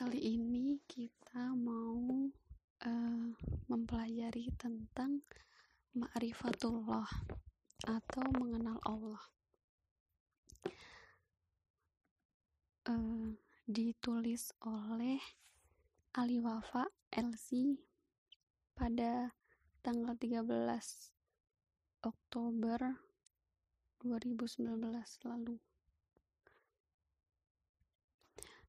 Kali ini kita mau uh, mempelajari tentang ma'rifatullah atau mengenal Allah. Uh, ditulis oleh Ali Wafa LC pada tanggal 13 Oktober 2019 lalu.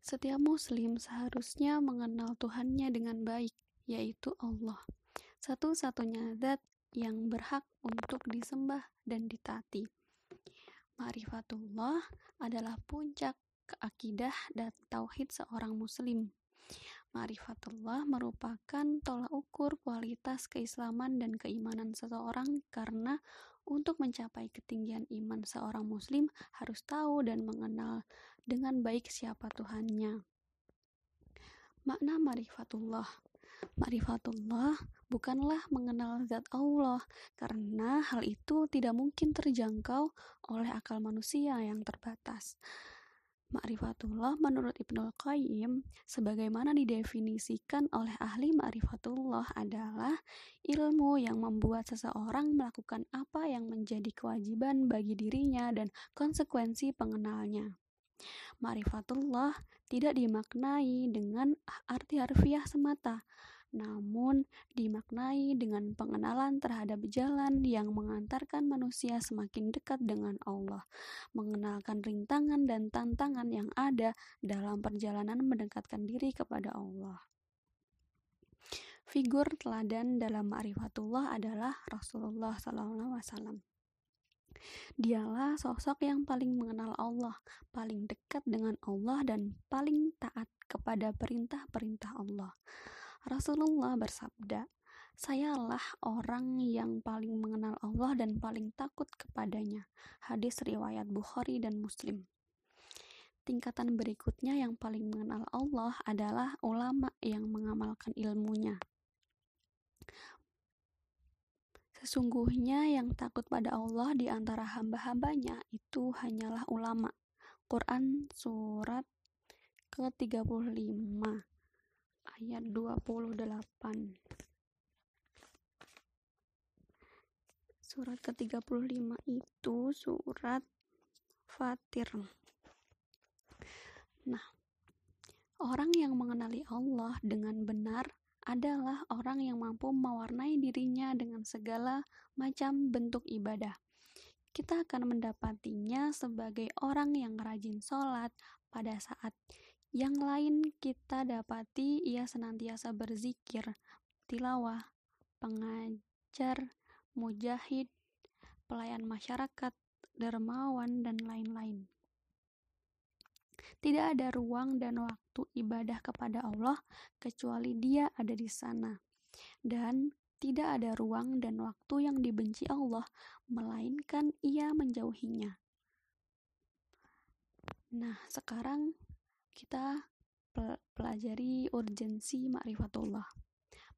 Setiap muslim seharusnya mengenal Tuhannya dengan baik, yaitu Allah. Satu-satunya zat yang berhak untuk disembah dan ditaati. Ma'rifatullah adalah puncak keakidah dan tauhid seorang muslim. Ma'rifatullah merupakan tolak ukur kualitas keislaman dan keimanan seseorang karena untuk mencapai ketinggian iman seorang muslim harus tahu dan mengenal dengan baik siapa Tuhannya. Makna marifatullah Marifatullah bukanlah mengenal zat Allah, karena hal itu tidak mungkin terjangkau oleh akal manusia yang terbatas. Ma'rifatullah menurut Ibnul Qayyim sebagaimana didefinisikan oleh ahli ma'rifatullah adalah ilmu yang membuat seseorang melakukan apa yang menjadi kewajiban bagi dirinya dan konsekuensi pengenalnya. Ma'rifatullah tidak dimaknai dengan arti harfiah semata, namun dimaknai dengan pengenalan terhadap jalan yang mengantarkan manusia semakin dekat dengan Allah, mengenalkan rintangan dan tantangan yang ada dalam perjalanan mendekatkan diri kepada Allah. Figur teladan dalam ma'rifatullah adalah Rasulullah SAW. Dialah sosok yang paling mengenal Allah, paling dekat dengan Allah, dan paling taat kepada perintah-perintah Allah. Rasulullah bersabda, Sayalah orang yang paling mengenal Allah dan paling takut kepadanya. Hadis riwayat Bukhari dan Muslim. Tingkatan berikutnya yang paling mengenal Allah adalah ulama yang mengamalkan ilmunya. Sesungguhnya yang takut pada Allah di antara hamba-hambanya itu hanyalah ulama. Quran Surat ke-35 ayat 28 surat ke-35 itu surat Fatir nah orang yang mengenali Allah dengan benar adalah orang yang mampu mewarnai dirinya dengan segala macam bentuk ibadah kita akan mendapatinya sebagai orang yang rajin sholat pada saat yang lain kita dapati ia senantiasa berzikir, tilawah, pengajar, mujahid, pelayan masyarakat, dermawan, dan lain-lain. Tidak ada ruang dan waktu ibadah kepada Allah kecuali Dia ada di sana. Dan tidak ada ruang dan waktu yang dibenci Allah, melainkan Ia menjauhinya. Nah, sekarang kita pelajari urgensi ma'rifatullah.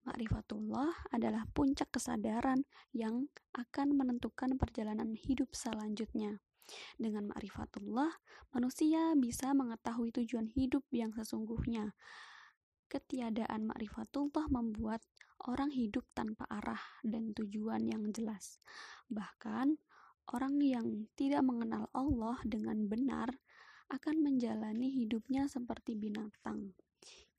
Ma'rifatullah adalah puncak kesadaran yang akan menentukan perjalanan hidup selanjutnya. Dengan ma'rifatullah, manusia bisa mengetahui tujuan hidup yang sesungguhnya. Ketiadaan ma'rifatullah membuat orang hidup tanpa arah dan tujuan yang jelas. Bahkan, orang yang tidak mengenal Allah dengan benar akan menjalani hidupnya seperti binatang.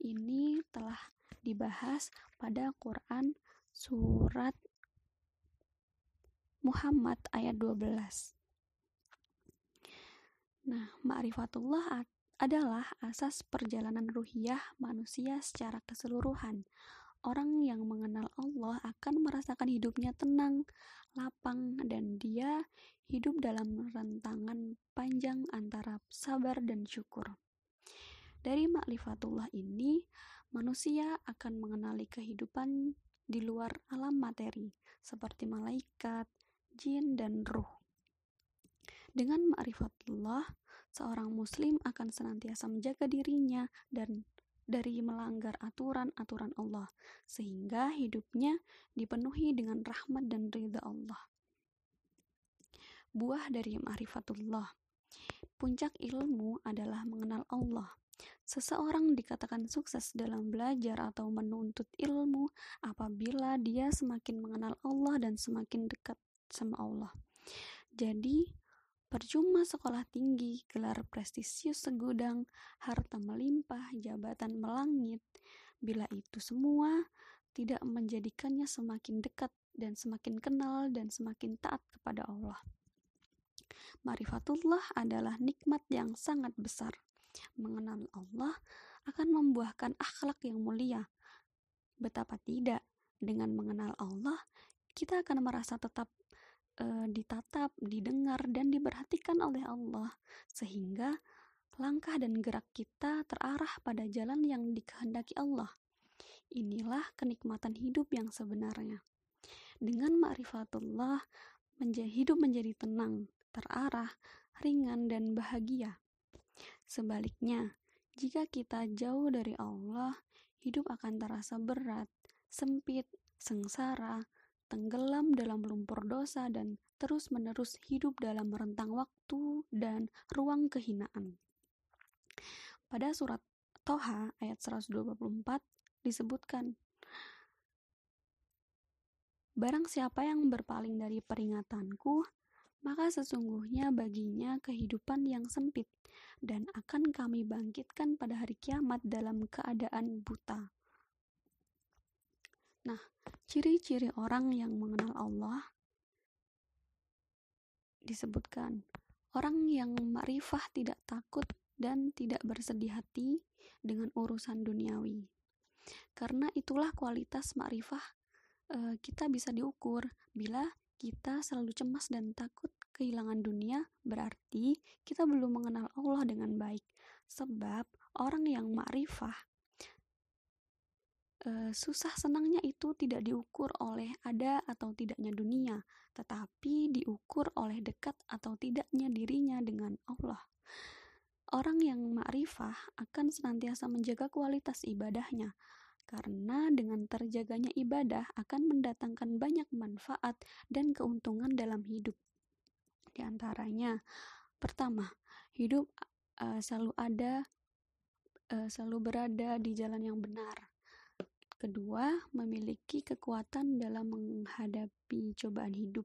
Ini telah dibahas pada Quran surat Muhammad ayat 12. Nah, ma'rifatullah adalah asas perjalanan ruhiyah manusia secara keseluruhan. Orang yang mengenal Allah akan merasakan hidupnya tenang, lapang, dan dia hidup dalam rentangan panjang antara sabar dan syukur. Dari maklifatullah ini, manusia akan mengenali kehidupan di luar alam materi, seperti malaikat, jin, dan ruh. Dengan ma'rifatullah, seorang muslim akan senantiasa menjaga dirinya dan dari melanggar aturan-aturan Allah, sehingga hidupnya dipenuhi dengan rahmat dan ridha Allah buah dari ma'rifatullah. Puncak ilmu adalah mengenal Allah. Seseorang dikatakan sukses dalam belajar atau menuntut ilmu apabila dia semakin mengenal Allah dan semakin dekat sama Allah. Jadi, percuma sekolah tinggi, gelar prestisius segudang, harta melimpah, jabatan melangit, bila itu semua tidak menjadikannya semakin dekat dan semakin kenal dan semakin taat kepada Allah. Marifatullah adalah nikmat yang sangat besar mengenal Allah akan membuahkan akhlak yang mulia. Betapa tidak, dengan mengenal Allah, kita akan merasa tetap e, ditatap, didengar, dan diperhatikan oleh Allah, sehingga langkah dan gerak kita terarah pada jalan yang dikehendaki Allah. Inilah kenikmatan hidup yang sebenarnya. Dengan ma'rifatullah, menjadi, hidup menjadi tenang, terarah, ringan, dan bahagia. Sebaliknya, jika kita jauh dari Allah, hidup akan terasa berat, sempit, sengsara, tenggelam dalam lumpur dosa dan terus-menerus hidup dalam rentang waktu dan ruang kehinaan. Pada surat Toha ayat 124 disebutkan, Barang siapa yang berpaling dari peringatanku, maka sesungguhnya baginya kehidupan yang sempit, dan akan kami bangkitkan pada hari kiamat dalam keadaan buta. Nah, ciri-ciri orang yang mengenal Allah disebutkan orang yang makrifah tidak takut dan tidak bersedih hati dengan urusan duniawi. Karena itulah kualitas makrifah e, kita bisa diukur bila kita selalu cemas dan takut kehilangan dunia, berarti kita belum mengenal Allah dengan baik. Sebab orang yang makrifah e, susah senangnya itu tidak diukur oleh ada atau tidaknya dunia, tetapi diukur oleh dekat atau tidaknya dirinya dengan Allah. Orang yang makrifah akan senantiasa menjaga kualitas ibadahnya, karena dengan terjaganya ibadah akan mendatangkan banyak manfaat dan keuntungan dalam hidup. Di antaranya, pertama, hidup uh, selalu ada, uh, selalu berada di jalan yang benar. Kedua, memiliki kekuatan dalam menghadapi cobaan hidup.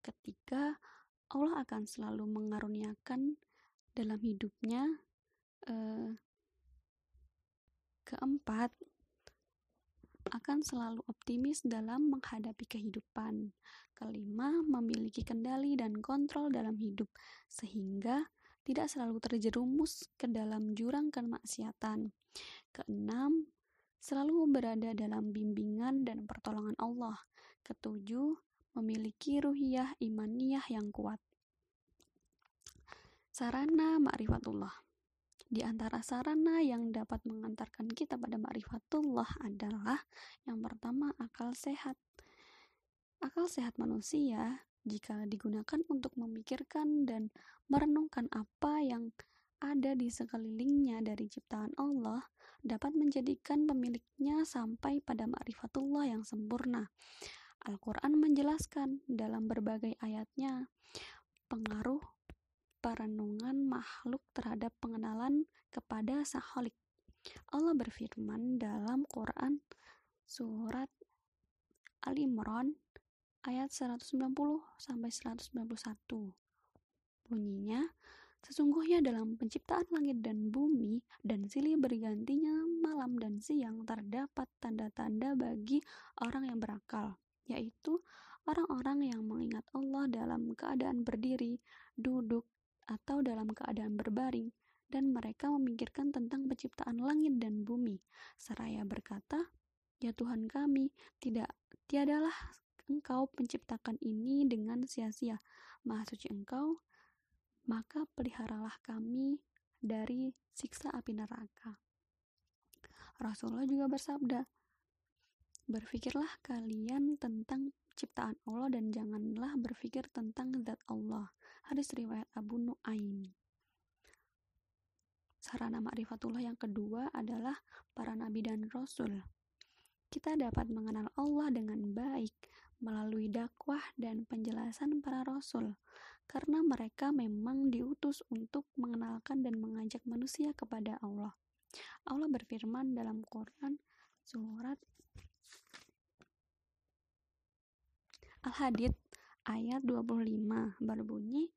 Ketiga, Allah akan selalu mengaruniakan dalam hidupnya. Uh, keempat, akan selalu optimis dalam menghadapi kehidupan. Kelima, memiliki kendali dan kontrol dalam hidup, sehingga tidak selalu terjerumus ke dalam jurang kemaksiatan. Keenam, selalu berada dalam bimbingan dan pertolongan Allah. Ketujuh, memiliki ruhiyah imaniyah yang kuat. Sarana Ma'rifatullah di antara sarana yang dapat mengantarkan kita pada ma'rifatullah adalah yang pertama akal sehat. Akal sehat manusia jika digunakan untuk memikirkan dan merenungkan apa yang ada di sekelilingnya dari ciptaan Allah dapat menjadikan pemiliknya sampai pada ma'rifatullah yang sempurna. Al-Quran menjelaskan dalam berbagai ayatnya pengaruh perenungan makhluk terhadap pengenalan kepada Saholik. Allah berfirman dalam Quran surat Ali Imran ayat 190 sampai 191. Bunyinya, sesungguhnya dalam penciptaan langit dan bumi dan silih bergantinya malam dan siang terdapat tanda-tanda bagi orang yang berakal, yaitu orang-orang yang mengingat Allah dalam keadaan berdiri, duduk, atau dalam keadaan berbaring, dan mereka memikirkan tentang penciptaan langit dan bumi, seraya berkata, Ya Tuhan kami, tidak tiadalah Engkau penciptakan ini dengan sia-sia. Maha suci Engkau, maka peliharalah kami dari siksa api neraka. Rasulullah juga bersabda, Berfikirlah kalian tentang ciptaan Allah dan janganlah berpikir tentang zat Allah. Hadis riwayat Abu Nuaim. Sarana ma'rifatullah yang kedua adalah para nabi dan rasul. Kita dapat mengenal Allah dengan baik melalui dakwah dan penjelasan para rasul, karena mereka memang diutus untuk mengenalkan dan mengajak manusia kepada Allah. Allah berfirman dalam Quran surat Al-Hadid ayat 25 berbunyi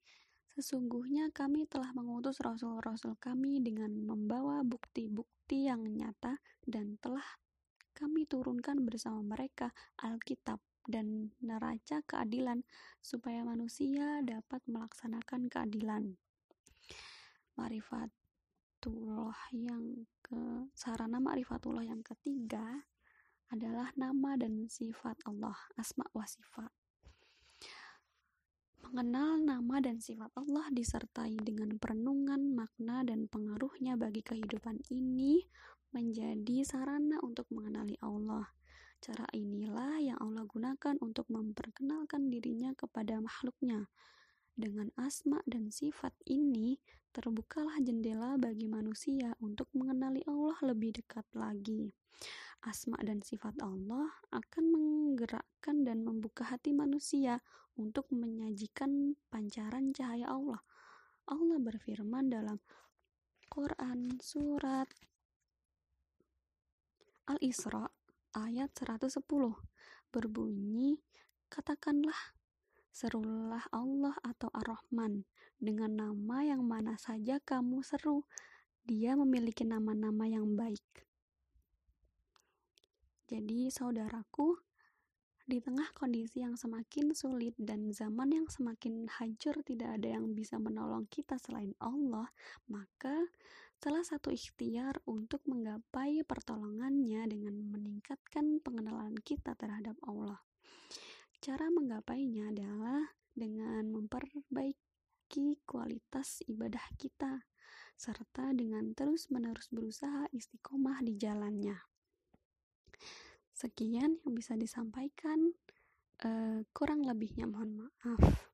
Sesungguhnya kami telah mengutus rasul-rasul kami dengan membawa bukti-bukti yang nyata dan telah kami turunkan bersama mereka Alkitab dan neraca keadilan supaya manusia dapat melaksanakan keadilan. Marifatullah yang ke sarana marifatullah yang ketiga adalah nama dan sifat Allah, asma wa sifat. Mengenal nama dan sifat Allah disertai dengan perenungan makna dan pengaruhnya bagi kehidupan ini menjadi sarana untuk mengenali Allah. Cara inilah yang Allah gunakan untuk memperkenalkan dirinya kepada makhluknya. Dengan asma dan sifat ini, terbukalah jendela bagi manusia untuk mengenali Allah lebih dekat lagi. Asma dan sifat Allah akan menggerakkan dan membuka hati manusia untuk menyajikan pancaran cahaya Allah. Allah berfirman dalam Quran surat Al-Isra ayat 110 berbunyi katakanlah serulah Allah atau Ar-Rahman. Dengan nama yang mana saja kamu seru dia memiliki nama-nama yang baik. Jadi saudaraku di tengah kondisi yang semakin sulit dan zaman yang semakin hancur tidak ada yang bisa menolong kita selain Allah, maka salah satu ikhtiar untuk menggapai pertolongannya dengan meningkatkan pengenalan kita terhadap Allah. Cara menggapainya adalah dengan memperbaiki kualitas ibadah kita, serta dengan terus-menerus berusaha istiqomah di jalannya. Sekian yang bisa disampaikan, uh, kurang lebihnya mohon maaf.